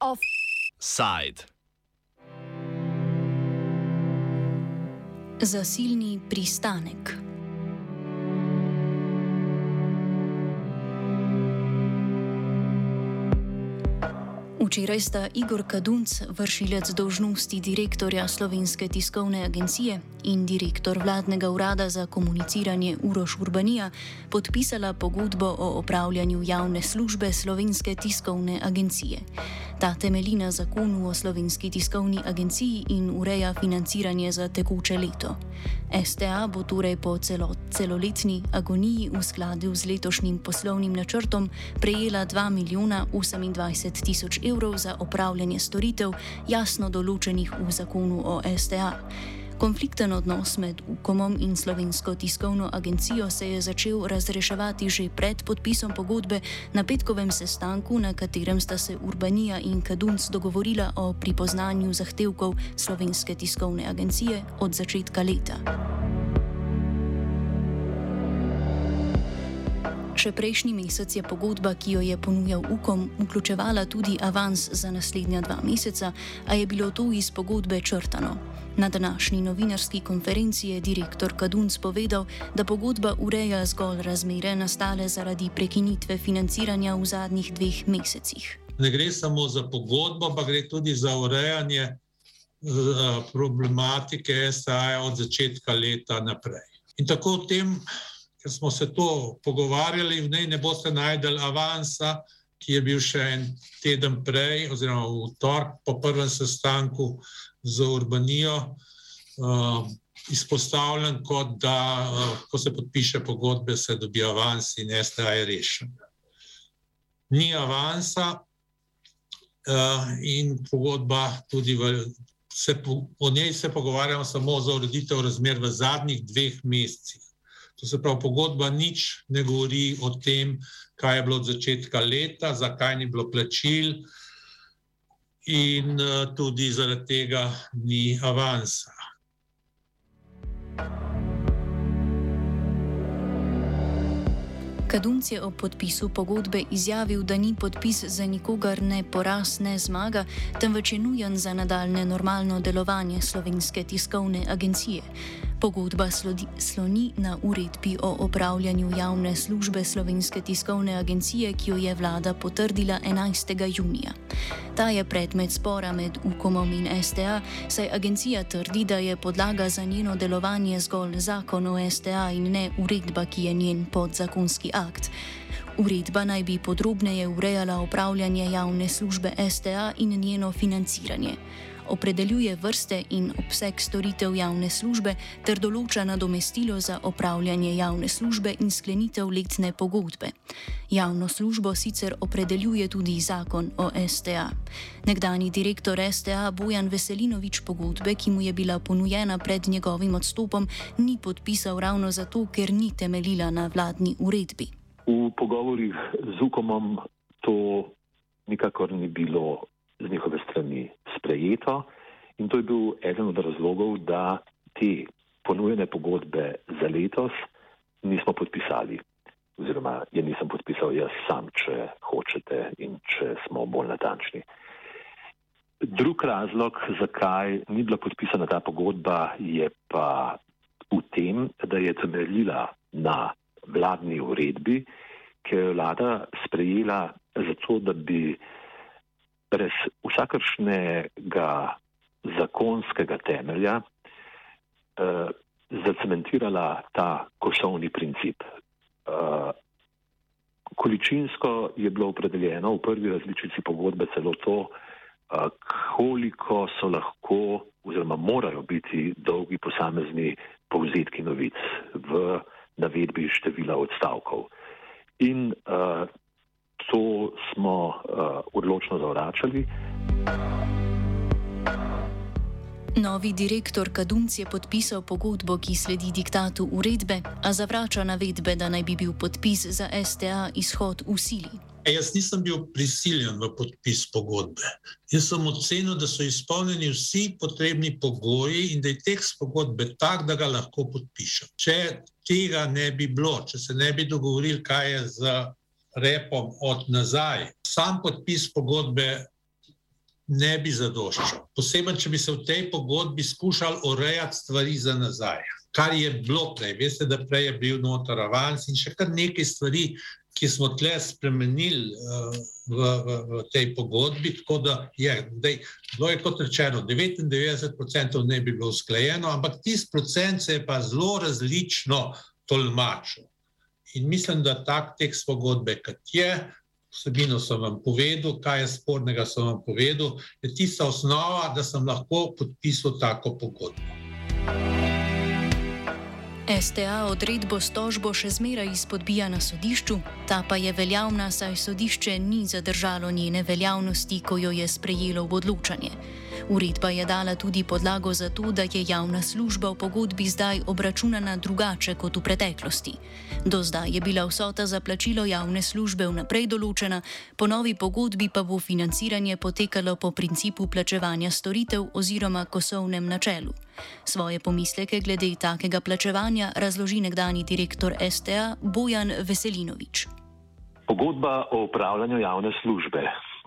Offside. Zasilni pristanek. Včeraj sta Igor Kadunc, vršilec dožnosti direktorja Slovenske tiskovne agencije in direktor vladnega urada za komuniciranje Uroš Urbanija, podpisala pogodbo o opravljanju javne službe Slovenske tiskovne agencije. Ta temelji na zakonu o Slovenski tiskovni agenciji in ureja financiranje za tekoče leto. STA bo torej po celo, celoletni agoniji v skladu z letošnjim poslovnim načrtom prejela 2 milijona 28 tisoč evrov za opravljanje storitev, jasno določenih v zakonu o STA. Konflikten odnos med UKOM-om in Slovensko tiskovno agencijo se je začel razreševati že pred podpisom pogodbe na petkovem sestanku, na katerem sta se Urbanija in Kadunc dogovorila o pripoznanju zahtevkov Slovenske tiskovne agencije od začetka leta. Še prejšnji mesec je pogodba, ki jo je ponujal UKOM, vključevala tudi avans za naslednja dva meseca, a je bilo to iz pogodbe črtano. Na današnji novinarski konferenci je direktor Kadunc povedal, da pogodba ureja zgolj razmere nastale zaradi prekinitve financiranja v zadnjih dveh mesecih. Ne gre samo za pogodbo, pa gre tudi za urejanje uh, problematike STA od začetka leta naprej. In tako v tem ker smo se to pogovarjali, v njej ne boste najdel avansa, ki je bil še en teden prej, oziroma v torek po prvem sestanku z Urbanijo, uh, izpostavljen kot da, uh, ko se podpiše pogodbe, se dobi avans in STA je rešen. Ni avansa uh, in pogodba tudi v. Se, o njej se pogovarjamo samo za ureditev razmer v zadnjih dveh mesecih. To se pravi, pogodba nič ne govori o tem, kaj je bilo od začetka leta, zakaj ni bilo plačil, in uh, tudi zaradi tega ni avansa. Kadunc je ob podpisu pogodbe izjavil, da ni podpis za nikogar ne poraz, ne zmaga, temveč je nujen za nadaljne normalno delovanje slovenske tiskovne agencije. Pogodba slodi, sloni na uredbi o opravljanju javne službe Slovenske tiskovne agencije, ki jo je vlada potrdila 11. junija. Ta je predmet spora med UKOM-om in STA, saj agencija trdi, da je podlaga za njeno delovanje zgolj zakon o STA in ne uredba, ki je njen podzakonski akt. Uredba naj bi podrobneje urejala upravljanje javne službe STA in njeno financiranje opredeljuje vrste in obseg storitev javne službe ter določa nadomestilo za opravljanje javne službe in sklenitev letne pogodbe. Javno službo sicer opredeljuje tudi zakon o STA. Nekdani direktor STA Bojan Veselinovič pogodbe, ki mu je bila ponujena pred njegovim odstopom, ni podpisal ravno zato, ker ni temeljila na vladni uredbi. V pogovorih z UKOM-om to nikakor ni bilo z njihove strani sprejeto in to je bil eden od razlogov, da te ponujene pogodbe za letos nismo podpisali. Oziroma, je nisem podpisal jaz sam, če hočete in če smo bolj natančni. Drug razlog, zakaj ni bila podpisana ta pogodba, je pa v tem, da je temeljila na vladni uredbi, ki jo je vlada sprejela zato, da bi brez vsakršnega zakonskega temelja eh, zacementirala ta košovni princip. Eh, količinsko je bilo opredeljeno v prvi različici pogodbe celo to, eh, koliko so lahko oziroma morajo biti dolgi posamezni povzetki novic v navedbi števila odstavkov. In uh, to smo uh, odločno zavračali. Novi direktor Kadunc je podpisal pogodbo, ki sledi diktatu uredbe, a zavrača navedbe, da naj bi bil podpis za STA izhod v sili. E, jaz nisem bil prisiljen v podpis pogodbe. Jaz sem ocenil, da so izpolnjeni vsi potrebni pogoji in da je tekst pogodbe tak, da ga lahko podpišem. Če tega ne bi bilo, če se ne bi dogovorili, kaj je z repom od nazaj, sam podpis pogodbe ne bi zadoščal. Posebej, če bi se v tej pogodbi skušali urejati stvari za nazaj. Kar je bilo prej, veste, da prej je bil notar avans in še kar nekaj stvari, ki smo tle spremenili uh, v, v, v tej pogodbi. Tako da je, dej, bilo je kot rečeno, 99% ne bi bilo usklajeno, ampak tisti procent se je pa zelo različno tolmačil. In mislim, da tak tekst pogodbe, kot je, vsebino sem vam povedal, kaj je spornega, sem vam povedal, je tista osnova, da sem lahko podpisal tako pogodbo. STA odredbo s tožbo še zmeraj izpodbija na sodišču, ta pa je veljavna, saj sodišče ni zadržalo njene veljavnosti, ko jo je sprejelo v odločanje. Uredba je dala tudi podlago za to, da je javna služba v pogodbi zdaj obračunana drugače kot v preteklosti. Do zdaj je bila vsota za plačilo javne službe vnaprej določena, po novi pogodbi pa bo financiranje potekalo po principu plačevanja storitev oziroma kosovnem načelu. Svoje pomisleke glede takega plačevanja razloži nekdani direktor STA Bojan Veselinovič. Pogodba o upravljanju javne službe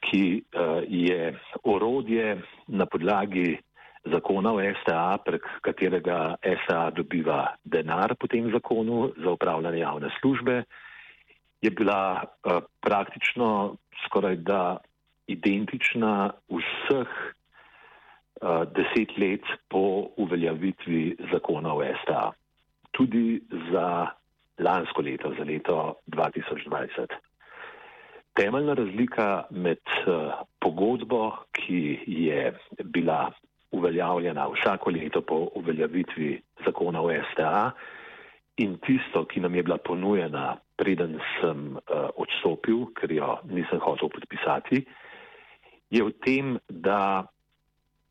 ki uh, je orodje na podlagi zakona o STA, prek katerega STA dobiva denar po tem zakonu za upravljanje javne službe, je bila uh, praktično skoraj da identična vseh uh, deset let po uveljavitvi zakona o STA. Tudi za lansko leto, za leto 2020. Temeljna razlika med uh, pogodbo, ki je bila uveljavljena vsako leto po uveljavitvi zakona o STA in tisto, ki nam je bila ponujena, preden sem uh, odstopil, ker jo nisem hotel podpisati, je v tem, da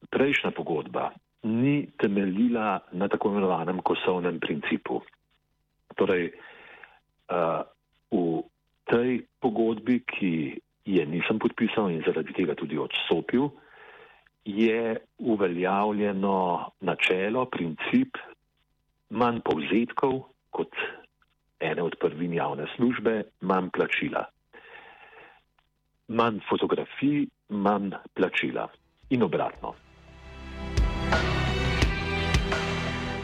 prejšnja pogodba ni temeljila na tako imenovanem kosovnem principu. Torej, uh, v tej pogodbi, ki je nisem podpisal in zaradi tega tudi odstopil, je uveljavljeno načelo, princip manj povzetkov kot ene od prvin javne službe, manj plačila. Manj fotografij, manj plačila in obratno.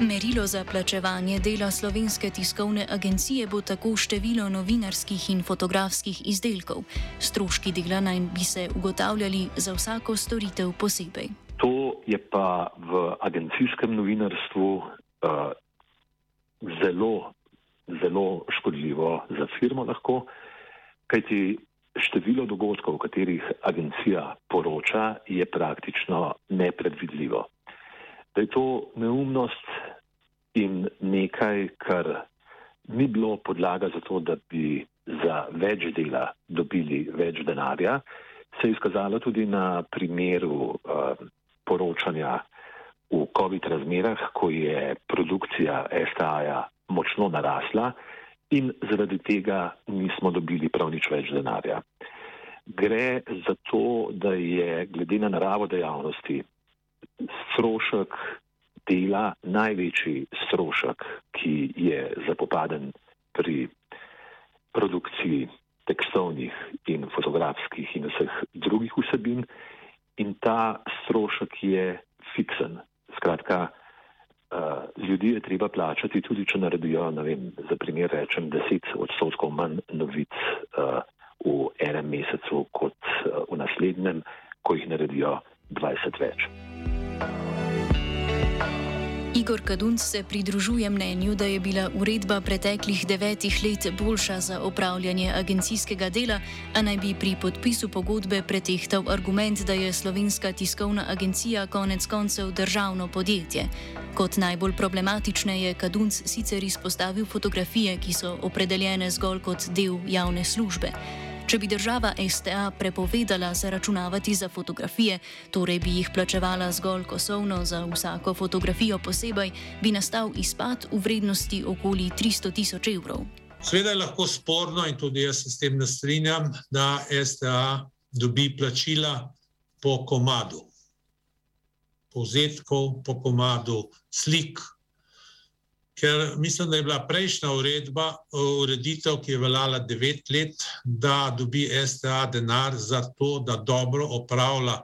Merilo za plačevanje dela slovenske tiskovne agencije bo tako število novinarskih in fotografskih izdelkov. Stroški dela naj bi se ugotavljali za vsako storitev posebej. To je pa v agencijskem novinarstvu uh, zelo, zelo škodljivo za firmo lahko, kajti število dogodkov, o katerih agencija poroča, je praktično nepredvidljivo. Da je to neumnost in nekaj, kar ni bilo podlaga za to, da bi za več dela dobili več denarja, se je izkazalo tudi na primeru uh, poročanja v COVID razmerah, ko je produkcija STA-ja močno narasla in zaradi tega nismo dobili prav nič več denarja. Gre za to, da je glede na naravo dejavnosti strošek dela največji strošek, ki je zapopaden pri produkciji tekstovnih in fotografskih in vseh drugih vsebin in ta strošek je fiksen. Skratka, uh, ljudi je treba plačati, tudi če naredijo, vem, za primer rečem, 10 odstotkov manj novic uh, v enem mesecu kot uh, v naslednjem, ko jih naredijo 20 več. Igor Kadunc se pridružuje mnenju, da je bila uredba preteklih devetih let boljša za opravljanje agencijskega dela, a naj bi pri podpisu pogodbe pretehtal argument, da je slovenska tiskovna agencija konec koncev državno podjetje. Kot najbolj problematične je Kadunc sicer izpostavil fotografije, ki so opredeljene zgolj kot del javne službe. Če bi država STA prepovedala zaračunavati za fotografije, torej bi jih plačevala zgolj kosovno za vsako fotografijo posebej, bi nastal izpad v vrednosti okoli 300 tisoč evrov. Sveda je lahko sporno in tudi jaz se s tem ne strinjam, da STA dobi plačila po komadu. Povzetkov po komadu slik. Ker mislim, da je bila prejšnja uredba, ureditev, ki je veljala devet let, da dobi STA denar za to, da dobro opravlja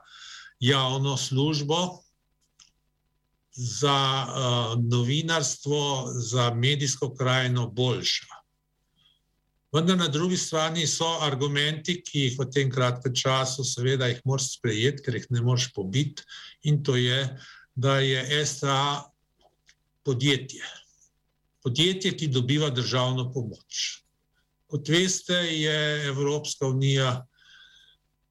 javno službo, za uh, novinarstvo, za medijsko krajino boljša. Vendar na drugi strani so argumenti, ki jih v tem kratkem času, seveda, jih moraš sprejeti, ker jih ne moreš pobiti, in to je, da je STA podjetje. Podjetje, ki dobiva državno pomoč. Kot veste, je Evropska unija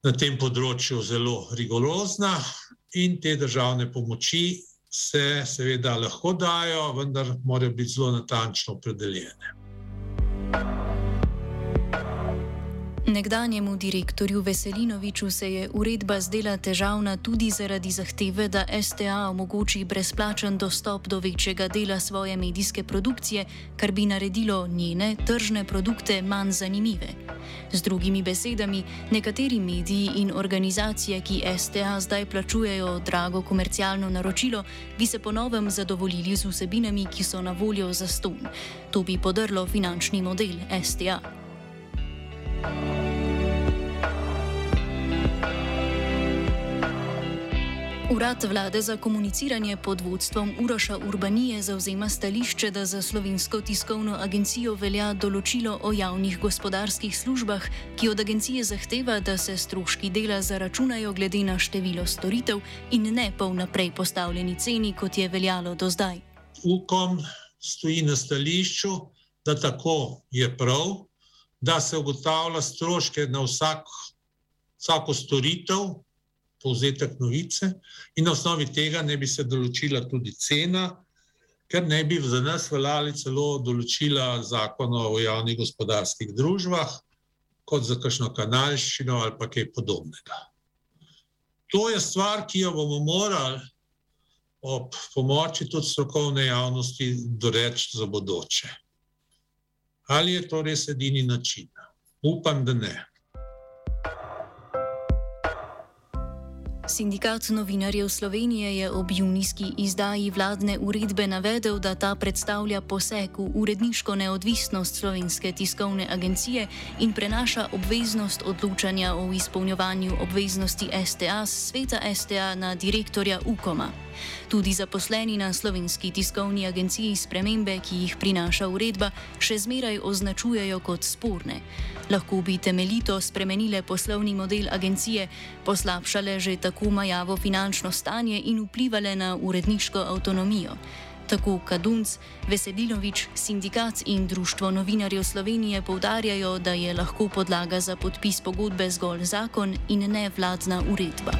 na tem področju zelo rigorozna in te državne pomoči se seveda lahko dajo, vendar morajo biti zelo natančno opredeljene. Nekdanjemu direktorju Veselinoviču se je uredba zdela težavna tudi zaradi zahteve, da STA omogoči brezplačen dostop do večjega dela svoje medijske produkcije, kar bi naredilo njene tržne produkte manj zanimive. Z drugimi besedami, nekateri mediji in organizacije, ki STA zdaj plačujejo drago komercialno naročilo, bi se ponovem zadovoljili z vsebinami, ki so na voljo za ston. To bi podrlo finančni model STA. Urad vlade za komuniciranje pod vodstvom Uroša Urbanije zauzema stališče, da za slovensko tiskovno agencijo velja določilo o javnih gospodarskih službah, ki od agencije zahteva, da se stroški dela zaračunajo glede na število storitev in ne pa vnaprej postavljeni ceni, kot je veljalo do zdaj. Ukom stoji na stališču, da tako je prav, da se ugotavlja stroške na vsak, vsako storitev, povzetek novice, in na osnovi tega ne bi se določila tudi cena, ker ne bi za nas veljali celo določila zakona o javnih gospodarskih družbah, kot za kakšno kanalščino ali pa kaj podobnega. To je stvar, ki jo bomo morali ob pomoči tudi strokovne javnosti doreči za bodoče. Ali je to res edini način? Upam, da ne. Sindikat novinarjev Slovenije je ob junijski izdaji vladne uredbe navedel, da ta predstavlja poseg v uredniško neodvisnost slovenske tiskovne agencije in prenaša obveznost odločanja o izpolnjevanju obveznosti STA z sveta STA na direktorja UKOMA. Tudi zaposleni na slovenski tiskovni agenciji spremembe, ki jih prinaša uredba, še zmeraj označujejo kot sporne. Lahko bi temeljito spremenile poslovni model agencije, poslabšale že tako majavo finančno stanje in vplivale na uredniško avtonomijo. Tako Kadunc, Veselinovič, sindikat in Društvo novinarjev Slovenije povdarjajo, da je lahko podlaga za podpis pogodbe zgolj zakon in ne vladna uredba.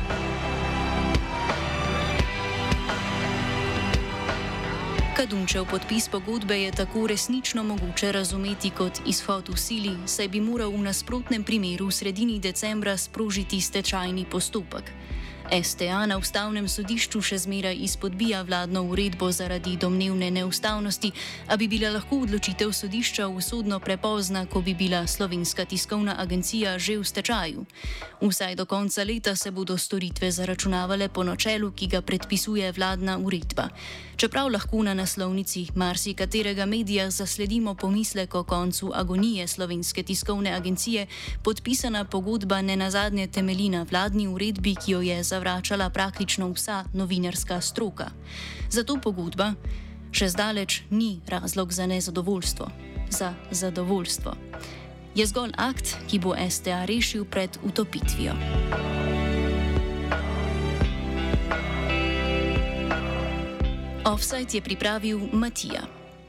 Kadunčev podpis pogodbe je tako resnično mogoče razumeti kot izhod v sili, saj bi moral v nasprotnem primeru v sredini decembra sprožiti stečajni postopek. STA na ustavnem sodišču še zmeraj izpodbija vladno uredbo zaradi domnevne neustavnosti, a bi bila lahko odločitev sodišča usodno prepozna, ko bi bila slovenska tiskovna agencija že v stečaju. Vsaj do konca leta se bodo storitve zaračunavale po načelu, ki ga predpisuje vladna uredba. Čeprav lahko na naslovnici marsikaterega medija zasledimo pomislek o koncu agonije slovenske tiskovne agencije, podpisana pogodba ne nazadnje temelji na vladni uredbi, ki jo je zavračala praktično vsa novinarska stroka. Zato pogodba še zdaleč ni razlog za nezadovoljstvo, za zadovoljstvo. Je zgolj akt, ki bo STA rešil pred utopitvijo. Offside je pripravil Matija.